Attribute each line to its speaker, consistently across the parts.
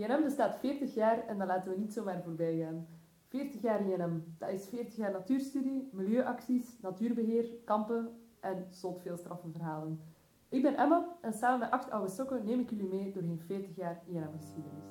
Speaker 1: INM bestaat 40 jaar en dat laten we niet zomaar voorbij gaan. 40 jaar INM, dat is 40 jaar natuurstudie, milieuacties, natuurbeheer, kampen en zot veel verhalen. Ik ben Emma en samen met acht oude sokken neem ik jullie mee doorheen 40 jaar INM-geschiedenis.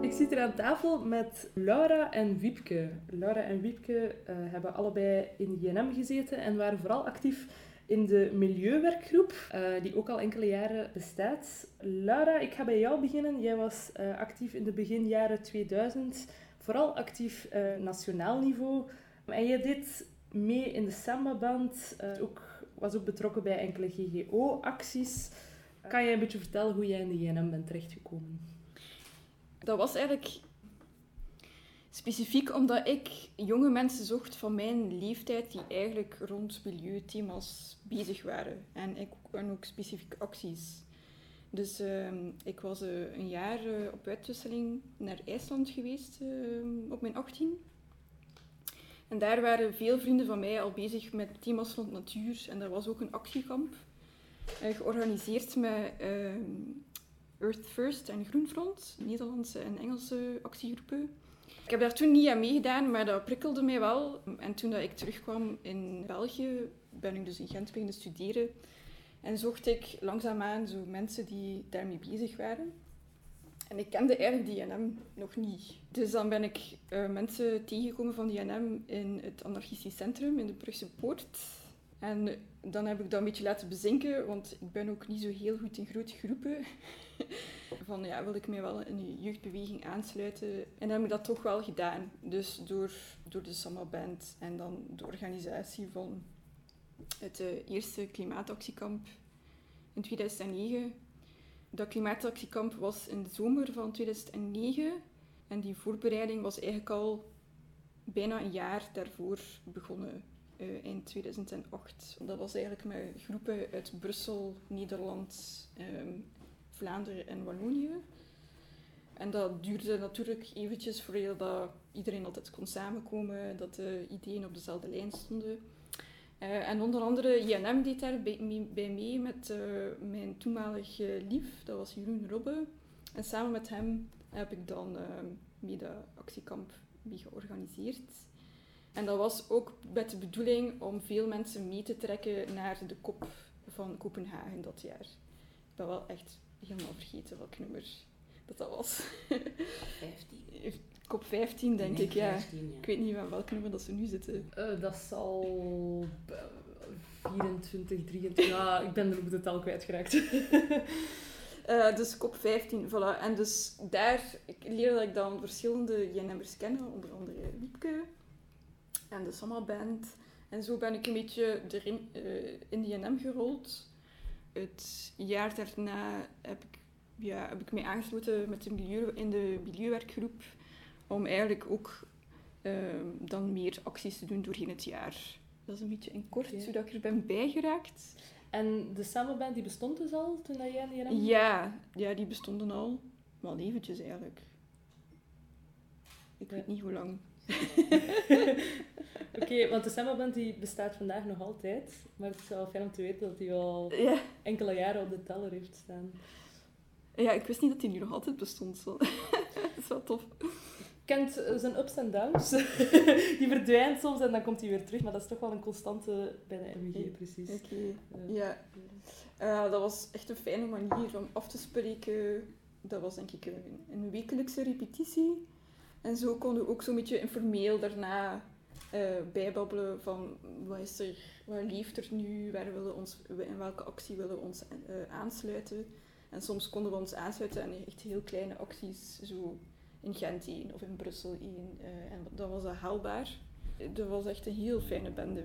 Speaker 1: Ik zit hier aan tafel met Laura en Wiepke. Laura en Wiepke uh, hebben allebei in INM gezeten en waren vooral actief in de milieuwerkgroep, uh, die ook al enkele jaren bestaat. Laura, ik ga bij jou beginnen. Jij was uh, actief in de beginjaren 2000, vooral actief uh, nationaal niveau. En je deed mee in de Samba-band, ook, was ook betrokken bij enkele GGO-acties. Kan jij een beetje vertellen hoe jij in de JNM bent terechtgekomen?
Speaker 2: Dat was eigenlijk Specifiek omdat ik jonge mensen zocht van mijn leeftijd die eigenlijk rond milieuthema's bezig waren. En, ik, en ook specifieke acties. Dus ehm, ik was uh, een jaar uh, op uitwisseling naar IJsland geweest uh, op mijn 18. En daar waren veel vrienden van mij al bezig met thema's rond natuur. En daar was ook een actiekamp eh, georganiseerd met ehm, Earth First en Groenfront, Nederlandse en Engelse actiegroepen. Ik heb daar toen niet aan meegedaan, maar dat prikkelde mij wel. En toen dat ik terugkwam in België, ben ik dus in Gent beginnen studeren. En zocht ik langzaamaan zo mensen die daarmee bezig waren. En ik kende eigenlijk die NM nog niet. Dus dan ben ik uh, mensen tegengekomen van die NM in het anarchistisch centrum in de Brugse Poort. En dan heb ik dat een beetje laten bezinken, want ik ben ook niet zo heel goed in grote groepen. van ja, wil ik mij wel in de jeugdbeweging aansluiten? En dan heb ik dat toch wel gedaan. Dus door, door de Samaband en dan de organisatie van het uh, eerste klimaatactiekamp in 2009. Dat klimaatactiekamp was in de zomer van 2009 en die voorbereiding was eigenlijk al bijna een jaar daarvoor begonnen. Uh, eind 2008. Dat was eigenlijk met groepen uit Brussel, Nederland, um, Vlaanderen en Wallonië. En dat duurde natuurlijk eventjes voordat iedereen altijd kon samenkomen, dat de ideeën op dezelfde lijn stonden. Uh, en onder andere INM deed daar bij, mee, met uh, mijn toenmalig lief, dat was Jeroen Robbe. En samen met hem heb ik dan uh, mee de actiekamp mee georganiseerd. En dat was ook met de bedoeling om veel mensen mee te trekken naar de kop van Kopenhagen dat jaar. Ik ben wel echt helemaal vergeten welk nummer dat, dat was.
Speaker 3: 15.
Speaker 2: Kop 15, denk ik, ja. Ik weet niet van welk nummer dat ze nu zitten.
Speaker 1: Uh, dat zal 24, 23... Ja, ik ben er ook de tel kwijtgeraakt.
Speaker 2: Uh, dus kop 15, voilà. En dus daar ik leerde ik dan verschillende JNM'ers kennen, onder andere Wiepke en de Summer Band. En zo ben ik een beetje erin, uh, in die NM gerold het jaar daarna heb ik, ja, heb ik mij aangesloten met de milieu, in de milieuwerkgroep om eigenlijk ook ehm, dan meer acties te doen doorheen het jaar. Dat is een beetje in kort, zodat ik er ben bijgeraakt.
Speaker 1: En de samenband die bestond dus al toen jij in die
Speaker 2: Ja, ja, die bestonden al. Wel eventjes eigenlijk. Ik weet niet hoe lang.
Speaker 1: Oké, want de Samba-band die bestaat vandaag nog altijd. Maar het is wel fijn om te weten dat die al enkele jaren op de teller heeft staan.
Speaker 2: Ja, ik wist niet dat die nu nog altijd bestond. dat is wel tof.
Speaker 1: Kent zijn ups en downs. die verdwijnt soms en dan komt hij weer terug. Maar dat is toch wel een constante bij de MWG, precies.
Speaker 2: Oké, ja. Uh, dat was echt een fijne manier om af te spreken. Dat was denk ik een, een wekelijkse repetitie. En zo konden we ook zo'n beetje informeel daarna uh, bijbabbelen van wat is er, wat leeft er nu, waar willen ons, in welke actie willen we ons uh, aansluiten. En soms konden we ons aansluiten aan echt heel kleine acties, zo in Gent 1 of in Brussel 1. Uh, eh, en dat was haalbaar. Dat was echt een heel fijne bende.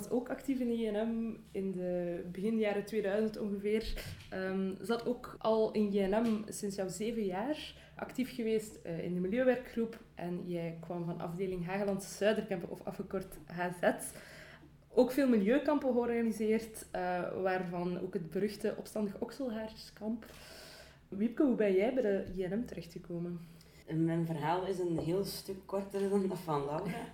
Speaker 1: Was ook actief in JNM in de begin jaren 2000 ongeveer. Um, zat ook al in JNM sinds jouw zeven jaar actief geweest uh, in de milieuwerkgroep. En jij kwam van afdeling Hagelandse Zuiderkampen, of afgekort HZ. Ook veel milieukampen georganiseerd, uh, waarvan ook het beruchte opstandig Okselhaarskamp. Wiepke, hoe ben jij bij de INM terechtgekomen?
Speaker 3: Mijn verhaal is een heel stuk korter dan dat van Laura.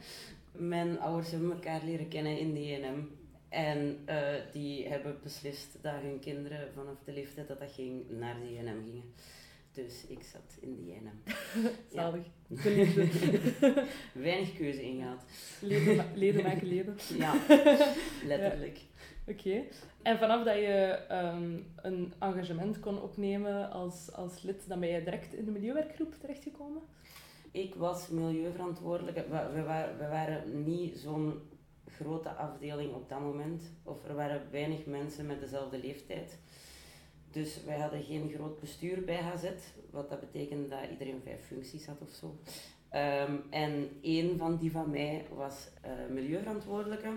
Speaker 3: Mijn ouders hebben elkaar leren kennen in de INM. En uh, die hebben beslist dat hun kinderen vanaf de leeftijd dat dat ging, naar de INM gingen. Dus ik zat in de INM.
Speaker 1: Zalig.
Speaker 3: Weinig keuze ingehaald.
Speaker 1: Leden, leden maken leden.
Speaker 3: Ja, letterlijk.
Speaker 1: Oké. En vanaf dat je um, een engagement kon opnemen als, als lid, dan ben je direct in de milieuwerkgroep terechtgekomen?
Speaker 3: Ik was milieuverantwoordelijke. We, waren, we waren niet zo'n grote afdeling op dat moment. Of er waren weinig mensen met dezelfde leeftijd. Dus wij hadden geen groot bestuur bij HZ, wat dat betekent dat iedereen vijf functies had of zo. Um, en één van die van mij was uh, milieuverantwoordelijke.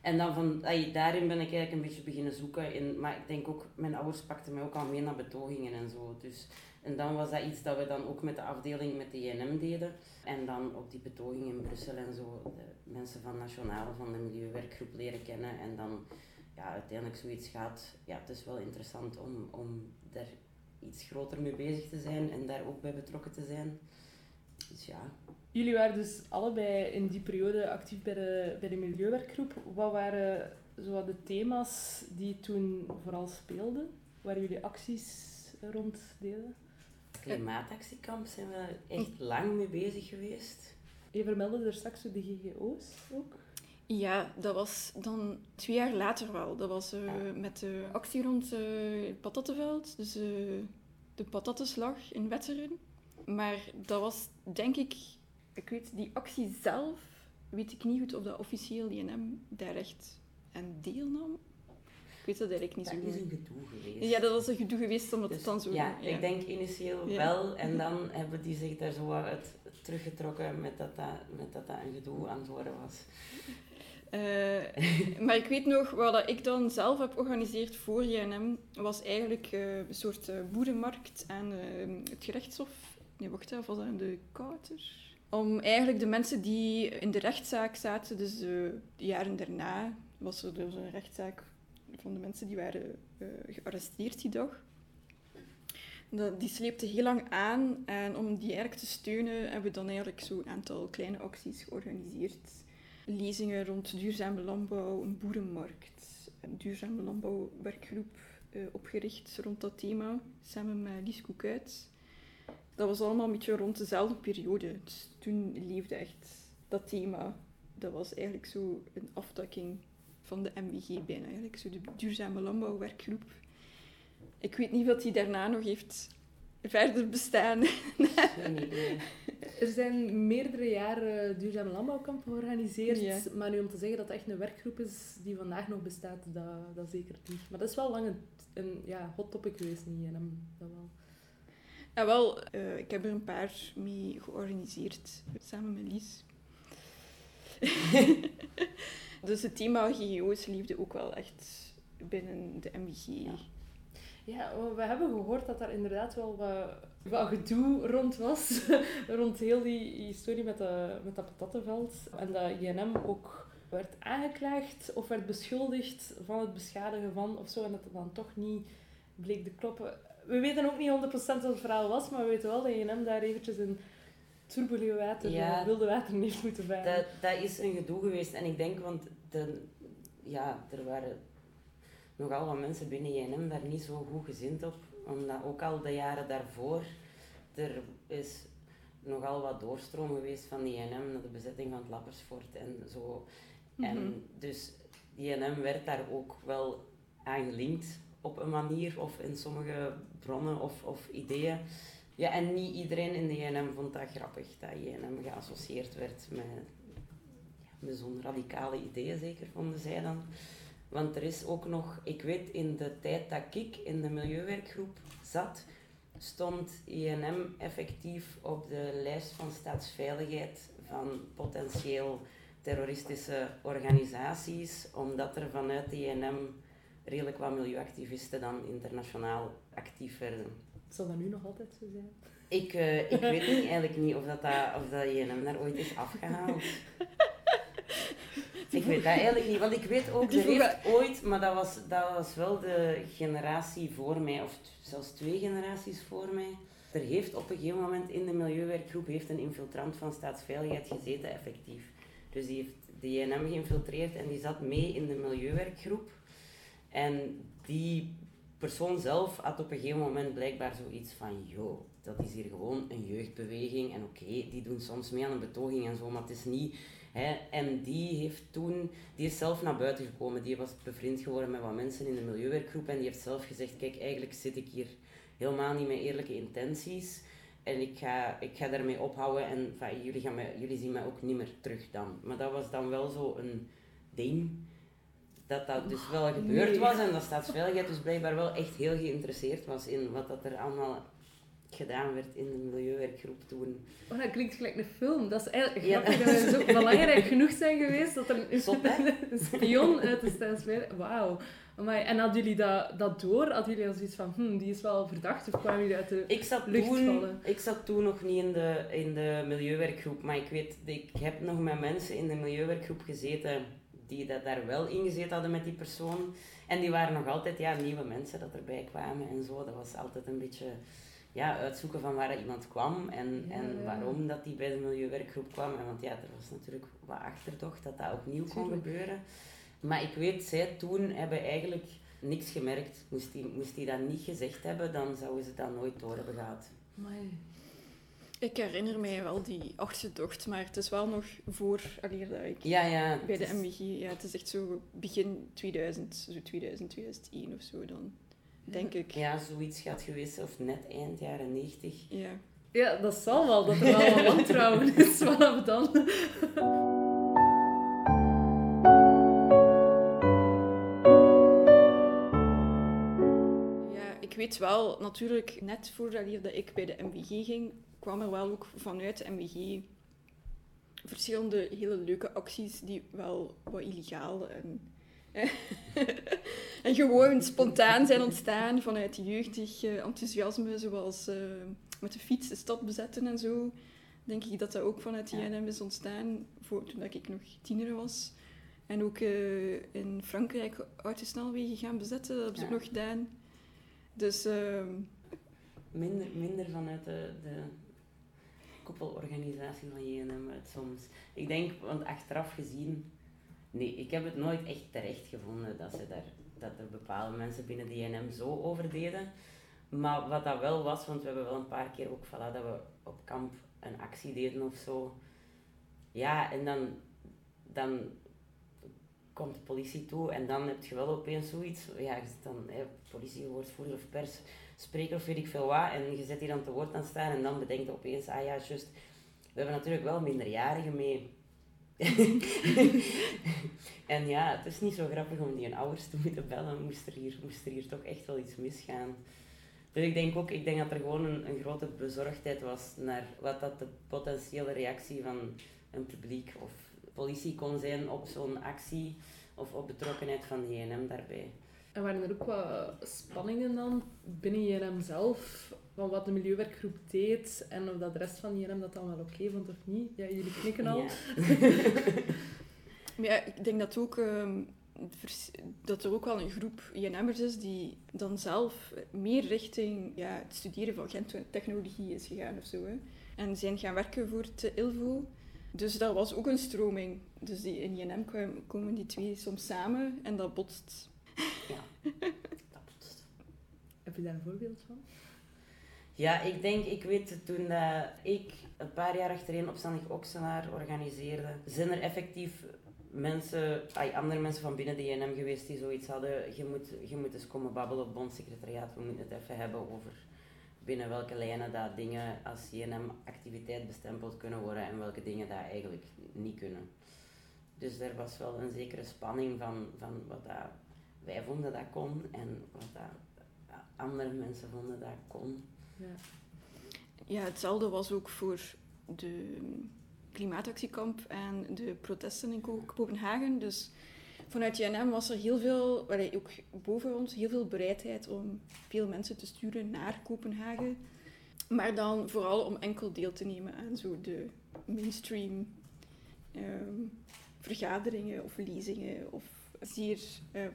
Speaker 3: En dan van, daarin ben ik eigenlijk een beetje beginnen zoeken. In, maar ik denk ook, mijn ouders pakten mij ook al mee naar betogingen en zo. Dus, en dan was dat iets dat we dan ook met de afdeling met de INM deden. En dan op die betogingen in Brussel en zo de mensen van Nationale, van de Milieuwerkgroep leren kennen. En dan ja, uiteindelijk zoiets gaat. Ja, het is wel interessant om, om daar iets groter mee bezig te zijn en daar ook bij betrokken te zijn. Dus ja,
Speaker 1: Jullie waren dus allebei in die periode actief bij de, bij de milieuwerkgroep. Wat waren zo de thema's die toen vooral speelden? Waar jullie acties rond deden?
Speaker 3: Klimaatactiekamp zijn we echt lang mee bezig geweest.
Speaker 1: Je vermeldde er straks de GGO's ook.
Speaker 2: Ja, dat was dan twee jaar later wel. Dat was uh, met de actie rond uh, het patattenveld, dus uh, de patattenslag in Wetteren. Maar dat was denk ik ik weet, die actie zelf, weet ik niet goed of dat officieel INM daar echt aan deelnam. Ik weet dat eigenlijk niet
Speaker 3: dat
Speaker 2: zo
Speaker 3: goed. Dat is een gedoe geweest.
Speaker 2: Ja, dat was een gedoe geweest omdat
Speaker 3: dus,
Speaker 2: het dan zo...
Speaker 3: Ja, ja, ik denk initieel ja. wel. En dan hebben die zich daar zo uit teruggetrokken met dat dat, met dat, dat een gedoe aan het worden was.
Speaker 2: Uh, maar ik weet nog, wat ik dan zelf heb georganiseerd voor JNM, was eigenlijk uh, een soort uh, boerenmarkt aan het gerechtshof. Nee, wacht even, was dat de Kouter? om eigenlijk de mensen die in de rechtszaak zaten, dus de jaren daarna, was er dus een rechtszaak van de mensen die waren uh, gearresteerd die dag. Die sleepte heel lang aan en om die eigenlijk te steunen hebben we dan eigenlijk zo'n aantal kleine acties georganiseerd. Lezingen rond duurzame landbouw, een boerenmarkt, een duurzame landbouwwerkgroep uh, opgericht rond dat thema, samen met Lies Koekuit dat was allemaal een beetje rond dezelfde periode. Dus toen leefde echt dat thema. Dat was eigenlijk zo een aftakking van de MWG bijna. Eigenlijk zo de duurzame landbouwwerkgroep. Ik weet niet wat die daarna nog heeft verder bestaan.
Speaker 1: er zijn meerdere jaren duurzame landbouwkampen georganiseerd. Ja. Maar nu om te zeggen dat het echt een werkgroep is die vandaag nog bestaat, dat, dat zeker niet. Maar dat is wel lang een, een ja, hot topic geweest in INM. Dat wel.
Speaker 2: Ja, wel, uh, ik heb er een paar mee georganiseerd, samen met Lies. dus het thema GGO's liefde ook wel echt binnen de MWG.
Speaker 1: Ja. ja. we hebben gehoord dat daar inderdaad wel wat, wat gedoe rond was. rond heel die historie met, de, met dat patattenveld. En dat INM ook werd aangeklaagd of werd beschuldigd van het beschadigen van of zo. En dat het dan toch niet bleek te kloppen we weten ook niet 100% wat het verhaal was, maar we weten wel dat je hem daar eventjes in turbulente water, ja, wilde water heeft moeten varen.
Speaker 3: Dat, dat is een gedoe geweest. En ik denk, want ja, er waren nogal wat mensen binnen JNM daar niet zo goed gezind op. Omdat ook al de jaren daarvoor, er is nogal wat doorstroom geweest van de JNM naar de bezetting van het Lappersfort en zo. En mhm. dus JNM werd daar ook wel aan gelinkt op een manier of in sommige bronnen of, of ideeën. Ja, en niet iedereen in de JNM vond dat grappig, dat JNM geassocieerd werd met, met zo'n radicale ideeën, zeker vonden zij dan. Want er is ook nog, ik weet in de tijd dat ik in de milieuwerkgroep zat, stond INM effectief op de lijst van staatsveiligheid van potentieel terroristische organisaties, omdat er vanuit de INM redelijk wat milieuactivisten dan internationaal actief werden.
Speaker 1: Zal dat nu nog altijd zo zijn?
Speaker 3: Ik, uh, ik weet niet, eigenlijk niet of dat, dat, of dat JNM daar ooit is afgehaald. Ik weet dat eigenlijk niet, want ik weet ook, er heeft ooit, maar dat was, dat was wel de generatie voor mij, of zelfs twee generaties voor mij. Er heeft op een gegeven moment in de milieuwerkgroep heeft een infiltrant van staatsveiligheid gezeten, effectief. Dus die heeft de JNM geïnfiltreerd en die zat mee in de milieuwerkgroep. En die persoon zelf had op een gegeven moment blijkbaar zoiets van, joh, dat is hier gewoon een jeugdbeweging en oké, die doen soms mee aan een betoging en zo, maar het is niet... Hè, en die heeft toen, die is zelf naar buiten gekomen, die was bevriend geworden met wat mensen in de milieuwerkgroep. En die heeft zelf gezegd, kijk, eigenlijk zit ik hier helemaal niet met eerlijke intenties. En ik ga, ik ga daarmee ophouden. En van, jullie, gaan mij, jullie zien mij ook niet meer terug dan. Maar dat was dan wel zo een ding dat dat dus wel gebeurd
Speaker 1: nee.
Speaker 3: was. En dat staatsveiligheid dus blijkbaar wel echt heel geïnteresseerd was in wat dat er allemaal gedaan werd in de milieuwerkgroep toen.
Speaker 1: Oh, dat klinkt gelijk een film. Dat is eigenlijk
Speaker 3: Ja.
Speaker 1: grappig dat we zo belangrijk genoeg zijn geweest dat er een,
Speaker 3: Zot, hè?
Speaker 1: een spion uit de staatsveiligheid... Wauw. Amai. En hadden jullie dat, dat door? Hadden jullie al zoiets van, hm, die is wel verdacht? Of kwamen jullie uit de...
Speaker 3: Ik zat,
Speaker 1: Lucht
Speaker 3: toen,
Speaker 1: vallen.
Speaker 3: ik zat toen nog niet in de, in de milieuwerkgroep, maar ik weet, ik heb nog met mensen in de milieuwerkgroep gezeten die dat daar wel in gezeten hadden met die persoon. En die waren nog altijd ja, nieuwe mensen dat erbij kwamen en zo. Dat was altijd een beetje ja, uitzoeken van waar iemand kwam en,
Speaker 1: Ja,
Speaker 3: en waarom dat die bij de milieuwerkgroep kwam. En want ja, er was natuurlijk wat achterdocht dat dat opnieuw kon
Speaker 1: Tuurlijk.
Speaker 3: gebeuren. Maar ik weet, zij toen hebben eigenlijk niks gemerkt. Moest die, moest die dat niet gezegd hebben, dan zouden ze dat nooit door hebben gehad.
Speaker 1: Amai.
Speaker 2: Ik herinner mij wel die achterdocht, maar het is wel nog voor allee, dat ik
Speaker 3: Ja, ja.
Speaker 2: bij de
Speaker 3: is-
Speaker 2: MWG... Ja, het is echt zo begin 2000, zo 2000, 2001 of zo dan, denk ik.
Speaker 3: Ja, zoiets gaat geweest of net eind jaren 90.
Speaker 2: Ja.
Speaker 1: Ja, dat zal wel, dat er wel wat wantrouwen is vanaf dan.
Speaker 2: Ja, ik weet wel, natuurlijk, net voordat hier dat ik bij de MWG ging, kwam er wel ook vanuit de MWG verschillende hele leuke acties die wel wat illegaal en, en gewoon spontaan zijn ontstaan vanuit jeugdig eh, enthousiasme, zoals eh, met de fiets de stad bezetten en zo. Denk ik dat dat ook vanuit. JNM is ontstaan, voor, toen ik nog tiener was. En ook eh, in Frankrijk autosnelwegen gaan bezetten, dat hebben ze
Speaker 3: Ja.
Speaker 2: ook nog gedaan. Dus ehm,
Speaker 3: Minder, minder vanuit de, de koppelorganisatie van JNM uit soms. Ik denk, want achteraf gezien... Nee, ik heb het nooit echt terecht gevonden dat, ze daar, dat er bepaalde mensen binnen de JNM zo over deden. Maar wat dat wel was, want we hebben wel een paar keer ook voilà, dat we op kamp een actie deden of zo. Ja, en dan, dan komt de politie toe en dan heb je wel opeens zoiets. Ja, dan hè, politiewoordvoerder of pers, spreker of weet ik veel wat. En je zet hier dan te woord aan staan en dan bedenkt je opeens, ah ja, juist. We hebben natuurlijk wel minderjarigen mee. en ja, het is niet zo grappig om die ouders te moeten bellen. Moest er hier, moest er hier toch echt wel iets misgaan. Dus ik denk ook, ik denk dat er gewoon een, een grote bezorgdheid was naar wat dat de potentiële reactie van een publiek of politie kon zijn op zo'n actie of op betrokkenheid van JNM daarbij.
Speaker 1: En waren er ook wat spanningen dan binnen JNM zelf? Van wat de milieuwerkgroep deed en of dat de rest van JNM dat dan wel oké vond of niet? Ja, jullie knikken al.
Speaker 3: Ja.
Speaker 2: Maar ja, ik denk dat ook ehm, dat er ook wel een groep INM'ers is die dan zelf meer richting ja, het studeren van gentechnologie is gegaan of zo. Hè. En zijn gaan werken voor de ILVO. Dus dat was ook een stroming. Dus die, in INM kwamen- komen die twee soms samen en dat botst.
Speaker 3: Dat botst.
Speaker 1: Heb je daar een voorbeeld van?
Speaker 3: Ja, ik denk, ik weet toen dat ik een paar jaar achtereen opstandig Okselaar organiseerde, zijn er effectief mensen, andere mensen van binnen de JNM geweest die zoiets hadden. Je moet, je moet eens komen babbelen op bondsecretariaat. We moeten het even hebben over binnen welke lijnen dat dingen als JNM-activiteit bestempeld kunnen worden en welke dingen dat eigenlijk niet kunnen. Dus er was wel een zekere spanning van, van wat dat wij vonden dat kon en wat dat andere mensen vonden dat kon.
Speaker 1: Ja.
Speaker 2: Ja, hetzelfde was ook voor de klimaatactiekamp en de protesten in Ko- Kopenhagen. Dus vanuit JNM was er heel veel, ook boven ons, heel veel bereidheid om veel mensen te sturen naar Kopenhagen. Maar dan vooral om enkel deel te nemen aan zo de mainstream ehm, vergaderingen of lezingen of zeer uh,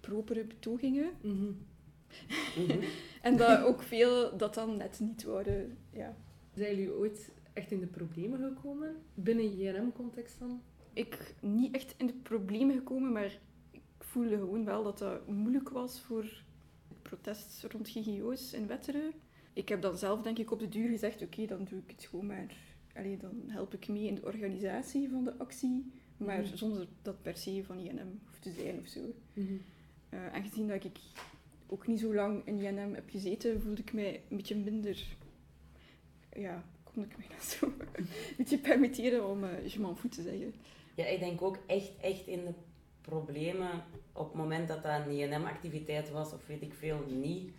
Speaker 2: propere betogingen.
Speaker 1: Mhm.
Speaker 2: En dat ook veel dat dan net niet worden. Ja.
Speaker 1: Zijn jullie ooit echt in de problemen gekomen? Binnen JNM-context dan?
Speaker 2: Ik niet echt in de problemen gekomen, maar ik voelde gewoon wel dat dat moeilijk was voor het protest rond GGO's in Wetteren. Ik heb dan zelf denk ik op de duur gezegd, oké, dan doe ik het gewoon maar... Allee, dan help ik mee in de organisatie van de actie, maar
Speaker 1: Mhm.
Speaker 2: zonder dat per se van INM hoeft te zijn of zo.
Speaker 1: Mhm.
Speaker 2: Eh, aangezien dat ik ook niet zo lang in INM heb gezeten, voelde ik mij een beetje minder... Ja, kon ik mij dat zo een beetje permitteren om uh, je fout te zeggen.
Speaker 3: Ja, ik denk ook echt, echt in de problemen op het moment dat dat een INM-activiteit was, of weet ik veel, niet.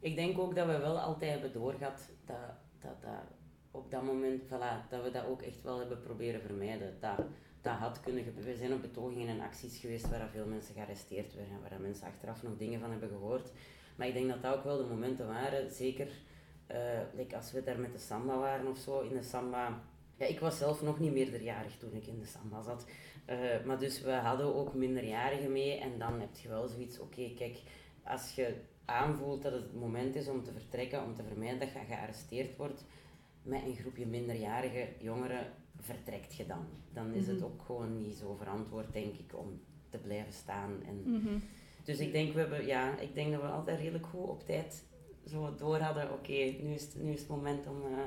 Speaker 3: Ik denk ook dat we wel altijd hebben doorgehad dat, dat, dat op dat moment, voilà, dat we dat ook echt wel hebben proberen vermijden. Dat, dat had kunnen gebeuren. We zijn op betogingen en acties geweest waar veel mensen gearresteerd werden en waar mensen achteraf nog dingen van hebben gehoord. Maar ik denk dat dat ook wel de momenten waren, zeker uh, als we daar met de samba waren of zo, in de samba... Ja, ik was zelf nog niet meerderjarig toen ik in de samba zat. Uh, maar dus we hadden ook minderjarigen mee en dan heb je wel zoiets, oké, kijk, als je aanvoelt dat het het moment is om te vertrekken, om te vermijden dat je gearresteerd wordt, met een groepje minderjarige jongeren vertrekt je dan. Dan is het ook gewoon niet zo verantwoord, denk ik, om te blijven staan. En
Speaker 2: Mm -hmm.
Speaker 3: Dus ik denk, we hebben, ja, ik denk dat we altijd redelijk goed op tijd zo door hadden, oké, okay, nu, is het, nu is het moment om, uh,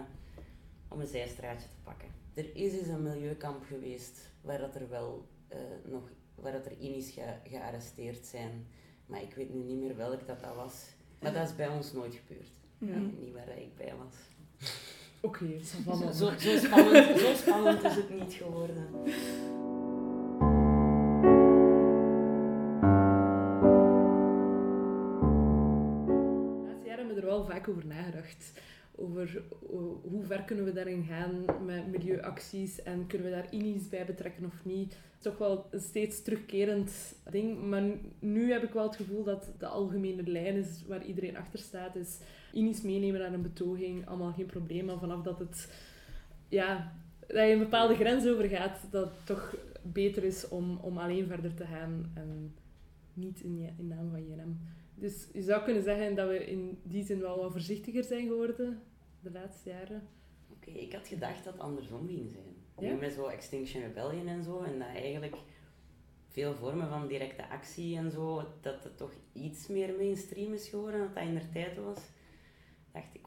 Speaker 3: om een zijstraatje te pakken. Er is eens een milieukamp geweest waar dat er wel uh, nog, waar dat er Inis ge, gearresteerd zijn. Maar ik weet nu niet meer welk dat dat was. Maar dat is bij ons nooit gebeurd.
Speaker 2: Ja.
Speaker 3: Niet waar ik bij was.
Speaker 1: Oké, okay,
Speaker 3: zo, zo, zo, spannend, zo spannend is het niet geworden.
Speaker 1: De laatste jaren hebben we er wel vaak over nagedacht. Over hoe ver kunnen we daarin gaan met milieuacties en kunnen we daar INI's bij betrekken of niet. Het is toch wel een steeds terugkerend ding. Maar nu heb ik wel het gevoel dat de algemene lijn is waar iedereen achter staat. Is INI's meenemen naar een betoging, allemaal geen probleem. Maar vanaf dat het ja, dat je een bepaalde grens overgaat, dat het toch beter is om, om alleen verder te gaan en niet in, in naam van JNM. Dus je zou kunnen zeggen dat we in die zin wel wat voorzichtiger zijn geworden de laatste jaren.
Speaker 3: Oké, okay, ik had gedacht dat het andersom ging zijn.
Speaker 1: Ja?
Speaker 3: Met zo Extinction Rebellion en zo, en dat eigenlijk veel vormen van directe actie en zo, dat het toch iets meer mainstream is geworden dan dat in der tijd was.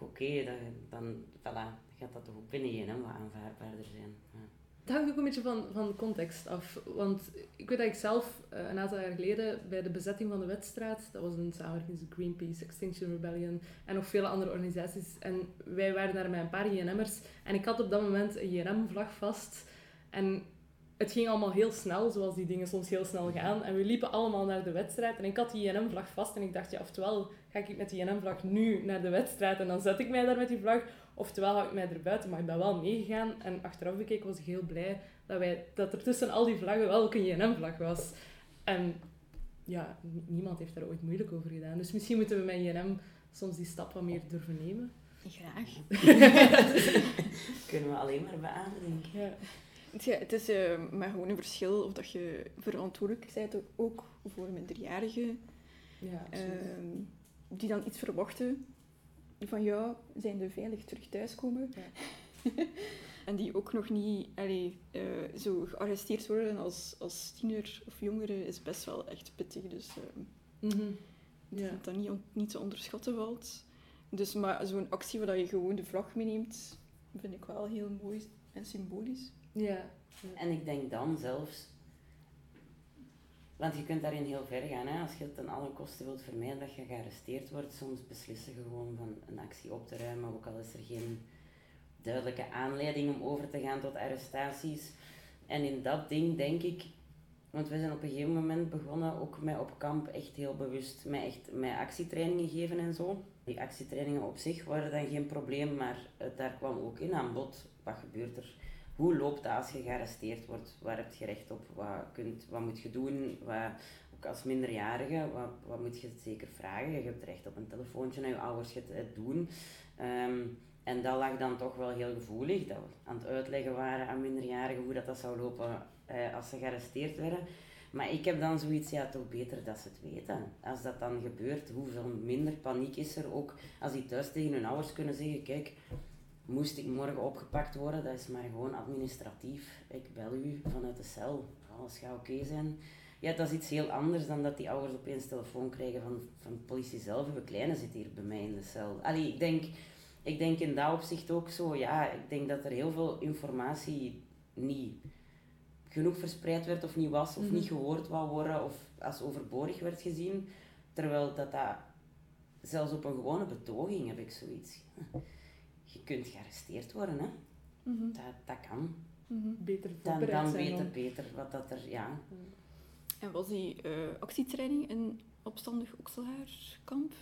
Speaker 3: Oké, dan, voilà, gaat dat toch ook binnen JNM wat aanvaardbaarder zijn. Ja.
Speaker 1: Het hangt ook een beetje van, van context af. Want ik weet dat ik zelf uh, een aantal jaar geleden bij de bezetting van de Wetstraat, dat was een samenwerking tussen Greenpeace, Extinction Rebellion en nog vele andere organisaties. En wij waren daar met een paar JNM'ers. En ik had op dat moment een JNM-vlag vast. En het ging allemaal heel snel, zoals die dingen soms heel snel gaan. En we liepen allemaal naar de wedstrijd. En ik had die JNM-vlag vast. En ik dacht, ja, oftewel ga ik met die JNM-vlag nu naar de wedstrijd en dan zet ik mij daar met die vlag. Oftewel hou ik mij er buiten, maar ik ben wel meegegaan. En achteraf bekeken was ik heel blij dat, wij, dat er tussen al die vlaggen wel ook een JNM-vlag was. En ja, niemand heeft daar ooit moeilijk over gedaan. Dus misschien moeten we met JNM soms die stap wat meer durven nemen.
Speaker 2: Graag.
Speaker 3: Kunnen we alleen maar beamen, denk ik.
Speaker 1: Ja.
Speaker 2: Ja, het is uh, maar gewoon een verschil of dat je verantwoordelijk bent ook voor minderjarigen.
Speaker 1: Ja,
Speaker 2: uh, die dan iets verwachten van jou, zijn de veilig terug thuiskomen.
Speaker 1: Ja.
Speaker 2: en die ook nog niet allee, uh, zo gearresteerd worden als, als tiener of jongere is best wel echt pittig. Dus
Speaker 1: mm -hmm.
Speaker 2: ja. dat dat niet, niet te onderschatten valt. Dus maar zo'n actie waar je gewoon de vlag meeneemt, vind ik wel heel mooi en symbolisch.
Speaker 1: Ja.
Speaker 3: En ik denk dan zelfs, want je kunt daarin heel ver gaan, hè? als je het ten alle kosten wilt vermijden dat je gearresteerd wordt, soms beslissen je gewoon van een actie op te ruimen, ook al is er geen duidelijke aanleiding om over te gaan tot arrestaties. En in dat ding denk ik, want we zijn op een gegeven moment begonnen ook met op kamp echt heel bewust met, echt, met actietrainingen geven en zo. Die actietrainingen op zich waren dan geen probleem, maar daar kwam ook in aan bod. Wat gebeurt er? Hoe loopt dat als je gearresteerd wordt? Waar heb je recht op? Wat, kunt, wat moet je doen? Wat, ook als minderjarige, wat, wat moet je zeker vragen? Je hebt recht op een telefoontje naar je ouders het, het doen. Um, En dat lag dan toch wel heel gevoelig, dat we aan het uitleggen waren aan minderjarigen hoe dat, dat zou lopen eh, als ze gearresteerd werden. Maar ik heb dan zoiets, ja, toch beter dat ze het weten. Als dat dan gebeurt, hoeveel minder paniek is er ook als die thuis tegen hun ouders kunnen zeggen, kijk, moest ik morgen opgepakt worden, dat is maar gewoon administratief. Ik bel u vanuit de cel, alles gaat oké zijn. Ja, dat is iets heel anders dan dat die ouders opeens telefoon krijgen van, van de politie zelf. Uw kleine zit hier bij mij in de cel. Allee, ik denk, ik denk in dat opzicht ook zo, ja, ik denk dat er heel veel informatie niet genoeg verspreid werd of niet was, of
Speaker 1: Mhm.
Speaker 3: niet gehoord wou worden, of als overbodig werd gezien. Terwijl dat, dat zelfs op een gewone betoging heb ik zoiets. Je kunt gearresteerd worden, hè.
Speaker 2: Mhm.
Speaker 3: Dat, dat kan.
Speaker 2: Mhm.
Speaker 1: Beter
Speaker 3: Dan, dan
Speaker 1: zijn
Speaker 3: weet
Speaker 1: om-
Speaker 3: het beter wat dat er, ja.
Speaker 2: En was die eh, actietraining in opstandig Okselhaarkamp?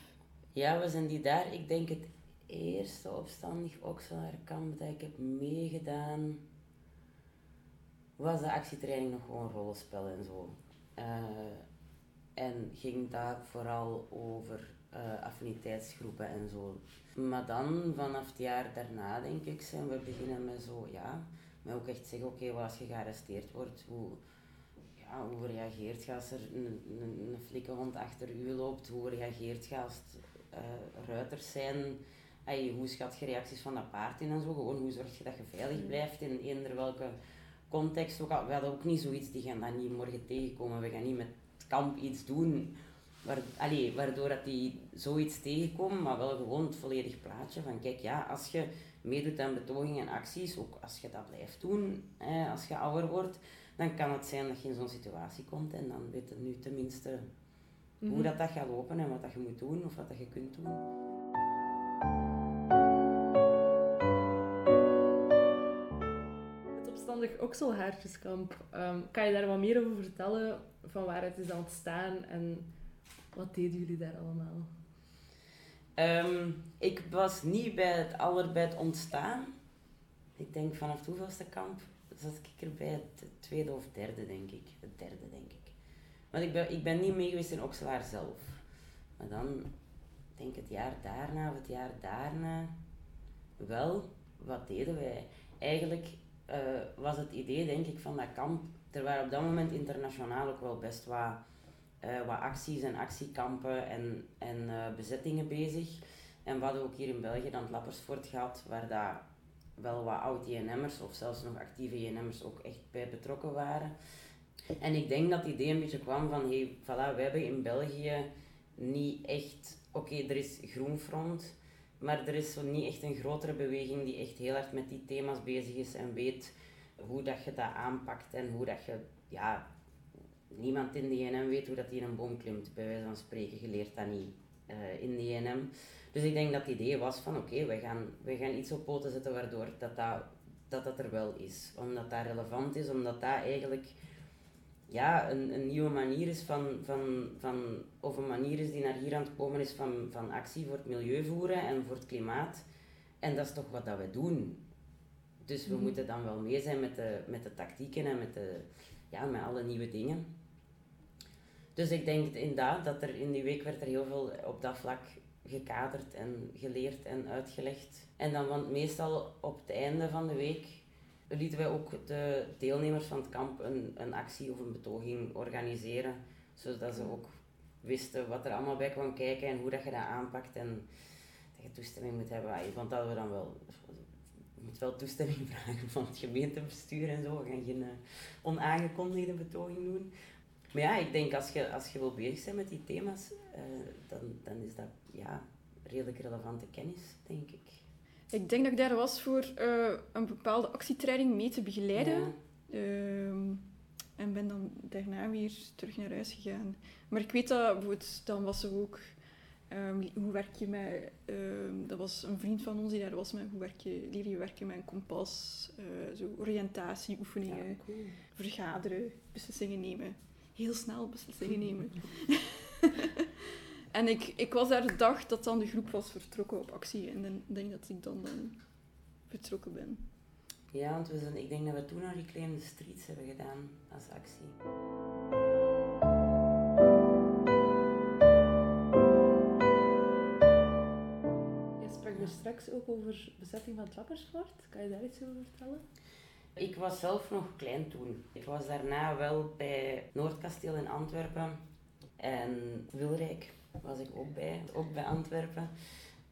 Speaker 3: Ja, we zijn die daar, ik denk het eerste opstandig Okselaarkamp dat ik heb meegedaan, was de actietraining nog gewoon rollenspel en zo. Eh, en ging daar vooral over eh, affiniteitsgroepen en zo. Maar dan, vanaf het jaar daarna, denk ik, zijn we beginnen met zo, ja, met ook echt zeggen, oké, als je gearresteerd wordt, hoe, ja, hoe reageert je als er een, een, een flikkenhond achter u loopt? Hoe reageert je als het eh, ruiters zijn? Hoe schat je reacties van dat paard in en zo? Gewoon, hoe zorg je dat je veilig blijft in eender welke context? Ook al, we hadden ook niet zoiets, die gaan dat niet morgen tegenkomen. We gaan niet met het kamp iets doen allee, waardoor dat die zoiets tegenkomen, maar wel gewoon het volledig plaatje van kijk, ja, als je meedoet aan betogingen en acties, ook als je dat blijft doen, hè, als je ouder wordt, dan kan het zijn dat je in zo'n situatie komt en dan weet je nu tenminste hoe
Speaker 1: Mhm.
Speaker 3: dat, dat gaat lopen en wat dat je moet doen of wat dat je kunt doen.
Speaker 1: Het opstandig Okselhaartjeskamp. Ehm, kan je daar wat meer over vertellen? Van waar het is ontstaan en wat deden jullie daar allemaal?
Speaker 3: Ehm, ik was niet bij het aller bij het ontstaan. Ik denk vanaf hoeveelste kamp zat ik er bij het tweede of derde, denk ik. Het derde, denk ik. Want ik ben, ik ben niet mee geweest in Okselaar zelf. Maar dan, denk het jaar daarna of het jaar daarna, wel, wat deden wij? Eigenlijk eh, was het idee, denk ik, van dat kamp. Er waren op dat moment internationaal ook wel best wat, eh, wat acties en actiekampen en, en eh, bezettingen bezig. En we hadden ook hier in België dan het Lappersfort gehad, waar dat wel wat oud-JNM'ers of zelfs nog actieve JNM'ers ook echt bij betrokken waren. En ik denk dat het idee een beetje kwam van, hey, voilà, wij hebben in België niet echt... Oké, er is Groenfront, maar er is zo niet echt een grotere beweging die echt heel hard met die thema's bezig is en weet hoe dat je dat aanpakt en hoe dat je... Ja, niemand in de JNM weet hoe dat in een boom klimt, bij wijze van spreken. Je leert dat niet eh, in de JNM. Dus ik denk dat het idee was van oké, we gaan, we gaan iets op poten zetten waardoor dat, dat, dat, dat er wel is. Omdat dat relevant is, omdat dat eigenlijk ja, een, een nieuwe manier is van, van, van, of een manier is die naar hier aan het komen is van, van actie voor het milieu voeren en voor het klimaat. En dat is toch wat dat we doen. Dus we
Speaker 1: Mhm.
Speaker 3: moeten dan wel mee zijn met de, met de tactieken en met, de, ja, met alle nieuwe dingen. Dus ik denk inderdaad dat er in die week werd er heel veel op dat vlak gekaderd en geleerd en uitgelegd. En dan, want meestal op het einde van de week lieten wij ook de deelnemers van het kamp een, een actie of een betoging organiseren, zodat ze ook wisten wat er allemaal bij kwam kijken en hoe dat je dat aanpakt en dat je toestemming moet hebben. Want dat we dan wel, je moet wel toestemming vragen van het gemeentebestuur en zo. We gaan geen eh, onaangekondigde betoging doen. Maar ja, ik denk als je, als je wil bezig zijn met die thema's, eh, dan, dan is dat ja, redelijk relevante kennis, denk ik.
Speaker 2: Ik denk dat ik daar was voor eh, een bepaalde actietraining mee te begeleiden.
Speaker 3: Ja.
Speaker 2: Ehm, en ben dan daarna weer terug naar huis gegaan. Maar ik weet dat, bijvoorbeeld, dan was er ook... ehm, hoe werk je met... ehm, dat was een vriend van ons die daar was met hoe werk je, leer je werken met een kompas, eh, zo oriëntatieoefeningen,
Speaker 1: Ja, cool.
Speaker 2: vergaderen, beslissingen nemen. Heel snel beslissingen nemen. en ik, ik was daar de dag dat dan de groep was vertrokken op actie. En dan denk dat ik dan, dan vertrokken ben.
Speaker 3: Ja, want we zijn, ik denk dat we toen nog Reclaim the Streets hebben gedaan als actie.
Speaker 1: Je sprak er straks ook over bezetting van het Lappersfort. Kan je daar iets over vertellen?
Speaker 3: Ik was zelf nog klein toen. Ik was daarna wel bij Noordkasteel in Antwerpen en Wilrijk was ik ook bij, ook bij Antwerpen.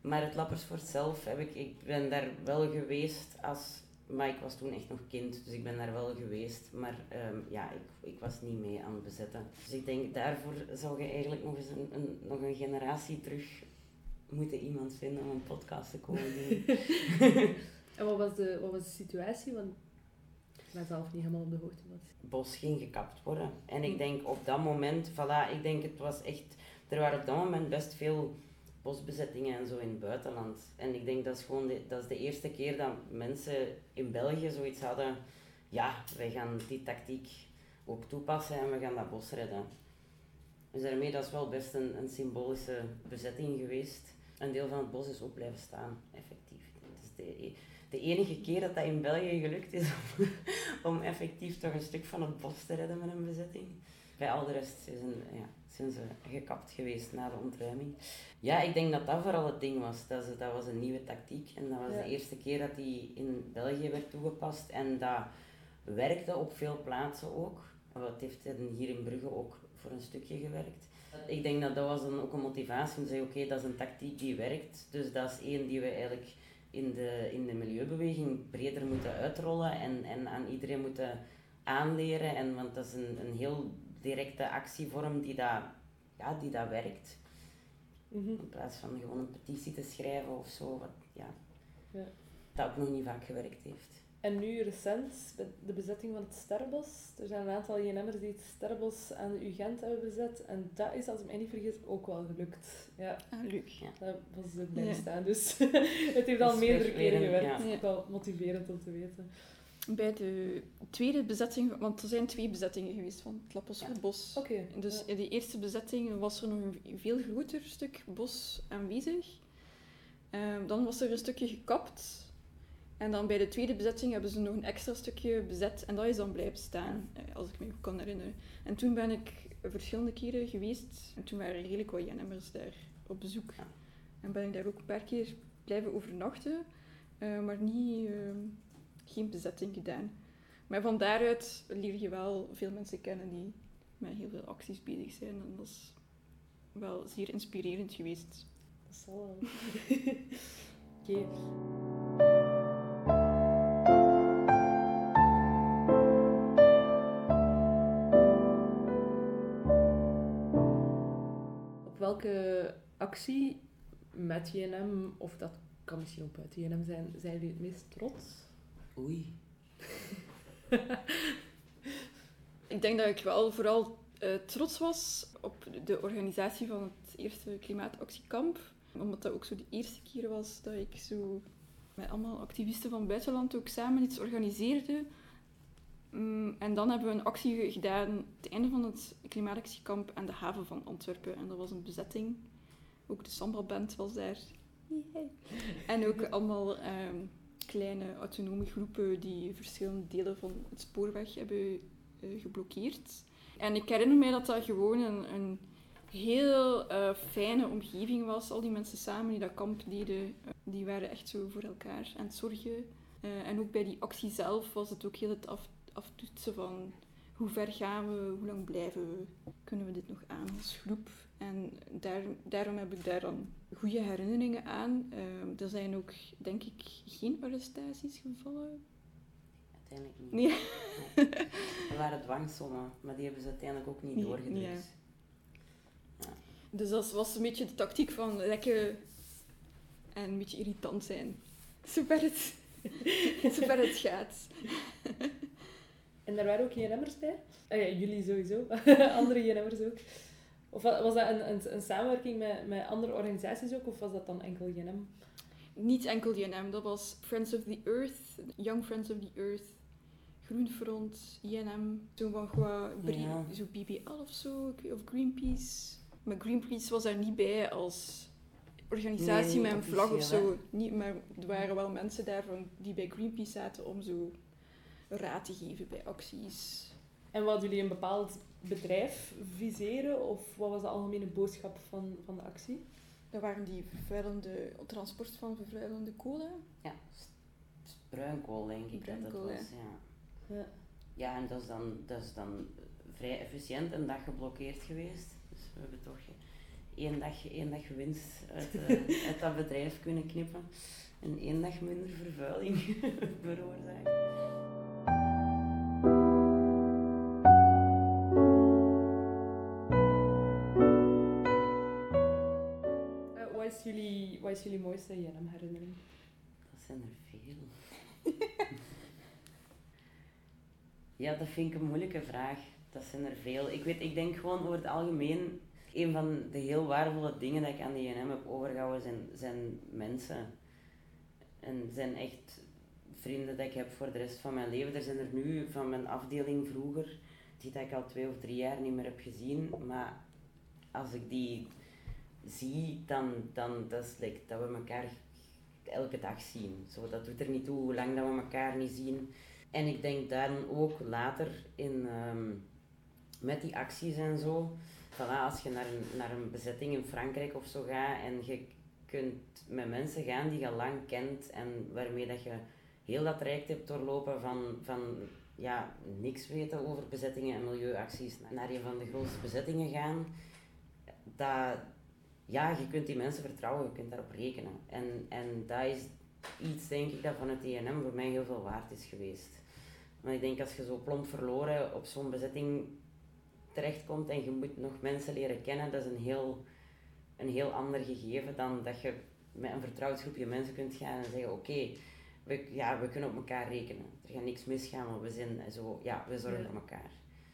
Speaker 3: Maar het Lappersfort zelf heb ik, ik ben daar wel geweest als, maar ik was toen echt nog kind, dus ik ben daar wel geweest. Maar ehm, ja, ik, ik was niet mee aan het bezetten. Dus ik denk, daarvoor zou je eigenlijk nog eens een, een, nog een generatie terug moeten iemand vinden om een podcast te komen doen.
Speaker 1: en wat was, de, wat was de situatie? Want ben zelf niet helemaal op de hoogte. Het
Speaker 3: bos ging gekapt worden. En ik denk op dat moment, voilà, ik denk het was echt... Er waren op dat moment best veel bosbezettingen en zo in het buitenland. En ik denk dat is gewoon de, dat is de eerste keer dat mensen in België zoiets hadden. Ja, wij gaan die tactiek ook toepassen en we gaan dat bos redden. Dus daarmee, dat is wel best een, een symbolische bezetting geweest. Een deel van het bos is ook blijven staan, effectief. Is de, de enige keer dat dat in België gelukt is om, om effectief toch een stuk van het bos te redden met een bezetting. Bij al de rest zijn, ja, zijn ze gekapt geweest na de ontruiming. Ja, ik denk dat dat vooral het ding was. Dat, ze, dat was een nieuwe tactiek en dat was de eerste keer dat die in België werd toegepast. En dat werkte op veel plaatsen ook. Het heeft hier in Brugge ook voor een stukje gewerkt. Ik denk dat dat was dan ook een motivatie om te zeggen, oké, dat is een tactiek die werkt. Dus dat is één die we eigenlijk in de, in de milieubeweging breder moeten uitrollen en, en aan iedereen moeten aanleren. En, want dat is een, een heel directe actievorm die dat, ja, die dat werkt. Mhm. In plaats van gewoon een petitie te schrijven of zo, wat ja, ja. dat ook nog niet vaak gewerkt heeft.
Speaker 1: En nu recent, de bezetting van het Sterrenbos. Er zijn een aantal JNM'ers die het Sterrenbos aan de UGent hebben bezet. En dat is, als ik mij niet vergis, ook wel gelukt. Ja.
Speaker 2: Ah, leuk. Ja.
Speaker 1: Dat was ook bij ja. staan. Dus het heeft al meerdere keren gewerkt. Ja. Ook wel motiverend om te weten.
Speaker 2: Bij de tweede bezetting, want er zijn twee bezettingen geweest van het Lapperswoerdbos.
Speaker 1: Ja. Okay.
Speaker 2: Dus in de eerste bezetting was er nog een veel groter stuk bos aanwezig. Um, dan was er een stukje gekapt en dan bij de tweede bezetting hebben ze nog een extra stukje bezet en dat is dan blijven staan, eh, als ik me kan herinneren. En toen ben ik verschillende keren geweest en toen waren er redelijk wat daar op bezoek. En ben ik daar ook een paar keer blijven overnachten, uh, maar niet, uh, geen bezetting gedaan. Maar van daaruit leer je wel veel mensen kennen die met heel veel acties bezig zijn en dat is wel zeer inspirerend geweest.
Speaker 1: Dat zal wel. Oké. Welke actie met JNM, of dat kan misschien ook buiten JNM zijn, zijn jullie het meest trots?
Speaker 3: Oei.
Speaker 2: ik denk dat ik wel vooral uh, trots was op de organisatie van het eerste klimaatactiekamp. Omdat dat ook zo de eerste keer was dat ik zo met allemaal activisten van het buitenland ook samen iets organiseerde Mm, en dan hebben we een actie gedaan aan het einde van het klimaatactiekamp aan de haven van Antwerpen. En dat was een bezetting. Ook de Samba-band was daar. En ook allemaal ehm, kleine autonome groepen die verschillende delen van het spoorweg hebben uh, geblokkeerd. En ik herinner mij dat dat gewoon een, een heel uh, fijne omgeving was. Al die mensen samen die dat kamp deden, uh, die waren echt zo voor elkaar aan het zorgen. en ook bij die actie zelf was het ook heel het af aftoetsen van hoe ver gaan we, hoe lang blijven we, kunnen we dit nog aan als groep. En daar, daarom heb ik daar dan goede herinneringen aan. Uh, er zijn ook, denk ik, geen arrestaties gevallen.
Speaker 3: Uiteindelijk niet. Nee. nee. Er waren dwangsommen, maar die hebben ze uiteindelijk ook niet doorgedrukt. Ja.
Speaker 2: Ja. Dus dat was een beetje de tactiek van lekker en een beetje irritant zijn. Zover het, zover het gaat.
Speaker 1: En daar waren ook JNM'ers bij? Ah, ja, jullie sowieso. andere JNM'ers ook. Of was dat een, een, een, samenwerking met, met andere organisaties ook? Of was dat dan enkel JNM?
Speaker 2: Niet enkel JNM. Dat was Friends of the Earth, Young Friends of the Earth, Groenfront, INM, zo van gewoon ja. zo BBL of zo, of Greenpeace. Maar Greenpeace was daar niet bij als organisatie met een vlag of zo. Niet, maar er waren wel mensen daar van, die bij Greenpeace zaten om zo raad te geven bij acties.
Speaker 1: En wilden jullie een bepaald bedrijf viseren of wat was de algemene boodschap van, van de actie?
Speaker 2: Dat waren die vervuilende, transport van vervuilende kolen.
Speaker 3: Ja, bruinkool denk ik dat
Speaker 2: Bruinkool,
Speaker 3: dat was. Ja.
Speaker 1: Ja.
Speaker 3: ja, en dat is, dan, dat is dan vrij efficiënt een dag geblokkeerd geweest. Dus we hebben toch één dag, één dag winst uit, eh, uit dat bedrijf kunnen knippen. En één dag minder vervuiling veroorzaakt.
Speaker 1: Eh, wat, is jullie, wat is jullie mooiste JNM-herinnering?
Speaker 3: Dat zijn er veel. ja, dat vind ik een moeilijke vraag. Dat zijn er veel. Ik weet, ik denk gewoon over het algemeen, een van de heel waardevolle dingen dat ik aan de JNM heb overgehouden zijn, zijn mensen. En zijn echt vrienden dat ik heb voor de rest van mijn leven. Er zijn er nu van mijn afdeling vroeger, die dat ik al twee of drie jaar niet meer heb gezien. Maar als ik die zie, dan, dan dat is dat we elkaar elke dag zien. Zo, dat doet er niet toe hoe lang dat we elkaar niet zien. En ik denk dan ook later in, ehm, met die acties en zo, voilà, als je naar een, naar een bezetting in Frankrijk of zo gaat en je kunt met mensen gaan die je lang kent en waarmee dat je heel dat traject hebt doorlopen van, van ja, niks weten over bezettingen en milieuacties naar een van de grootste bezettingen gaan, dat, ja, je kunt die mensen vertrouwen, je kunt daarop rekenen. En, en dat is iets, denk ik, dat van het ENM voor mij heel veel waard is geweest. Maar ik denk als je zo plomp verloren op zo'n bezetting terechtkomt en je moet nog mensen leren kennen, dat is een heel, een heel ander gegeven dan dat je met een vertrouwd groepje mensen kunt gaan en zeggen, oké, we, ja, we kunnen op elkaar rekenen. Er gaat niks misgaan, maar we zijn zo, ja, we zorgen
Speaker 1: Ja.
Speaker 3: voor elkaar.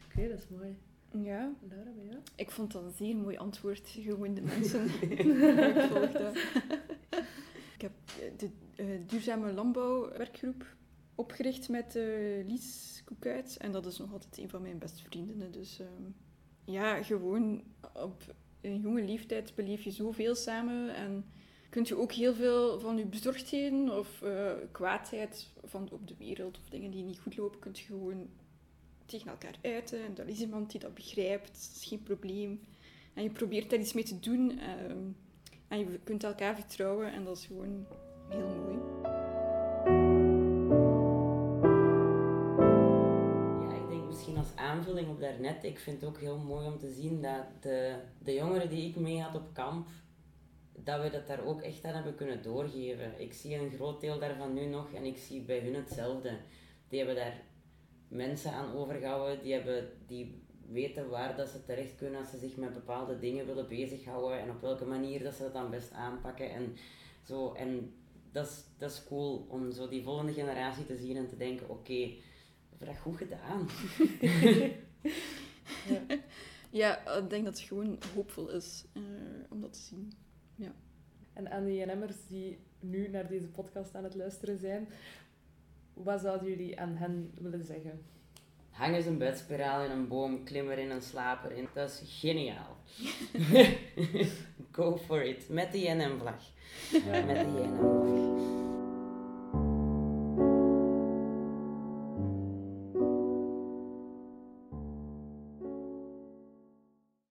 Speaker 1: Oké, dat is mooi.
Speaker 2: Ja,
Speaker 1: Laura, bij jou?
Speaker 2: ik vond dat een zeer mooi antwoord. Gewoon de mensen die ik volgde. Ik heb eh, de eh, duurzame landbouwwerkgroep opgericht met eh, Lies Koekuit. En dat is nog altijd een van mijn beste vriendinnen. Dus ehm, ja, gewoon op een jonge leeftijd beleef je zoveel samen. En kunt je ook heel veel van je bezorgdheden of eh, kwaadheid van op de wereld of dingen die niet goed lopen, kunt je gewoon tegen elkaar uiten. En er is iemand die dat begrijpt, dat is geen probleem. En je probeert daar iets mee te doen. ehm, en je kunt elkaar vertrouwen en dat is gewoon heel mooi.
Speaker 3: Aanvulling op daarnet, ik vind het ook heel mooi om te zien dat de, de jongeren die ik mee had op kamp, dat we dat daar ook echt aan hebben kunnen doorgeven. Ik zie een groot deel daarvan nu nog en ik zie bij hun hetzelfde. Die hebben daar mensen aan overgehouden, die, hebben, die weten waar dat ze terecht kunnen als ze zich met bepaalde dingen willen bezighouden en op welke manier dat ze dat dan best aanpakken. En, zo, en dat, is, dat is cool om zo die volgende generatie te zien en te denken, oké, dat goed gedaan.
Speaker 2: Ja, ik denk dat het gewoon hoopvol is eh, om dat te zien.
Speaker 1: En aan de JNM'ers die nu naar deze podcast aan het luisteren zijn, wat zouden jullie aan hen willen zeggen?
Speaker 3: Hang eens een bedspiraal in een boom, klim erin en slaap erin. Dat is geniaal. Go for it. Met de JNM-vlag.
Speaker 1: Ja.
Speaker 3: Met de JNM-vlag.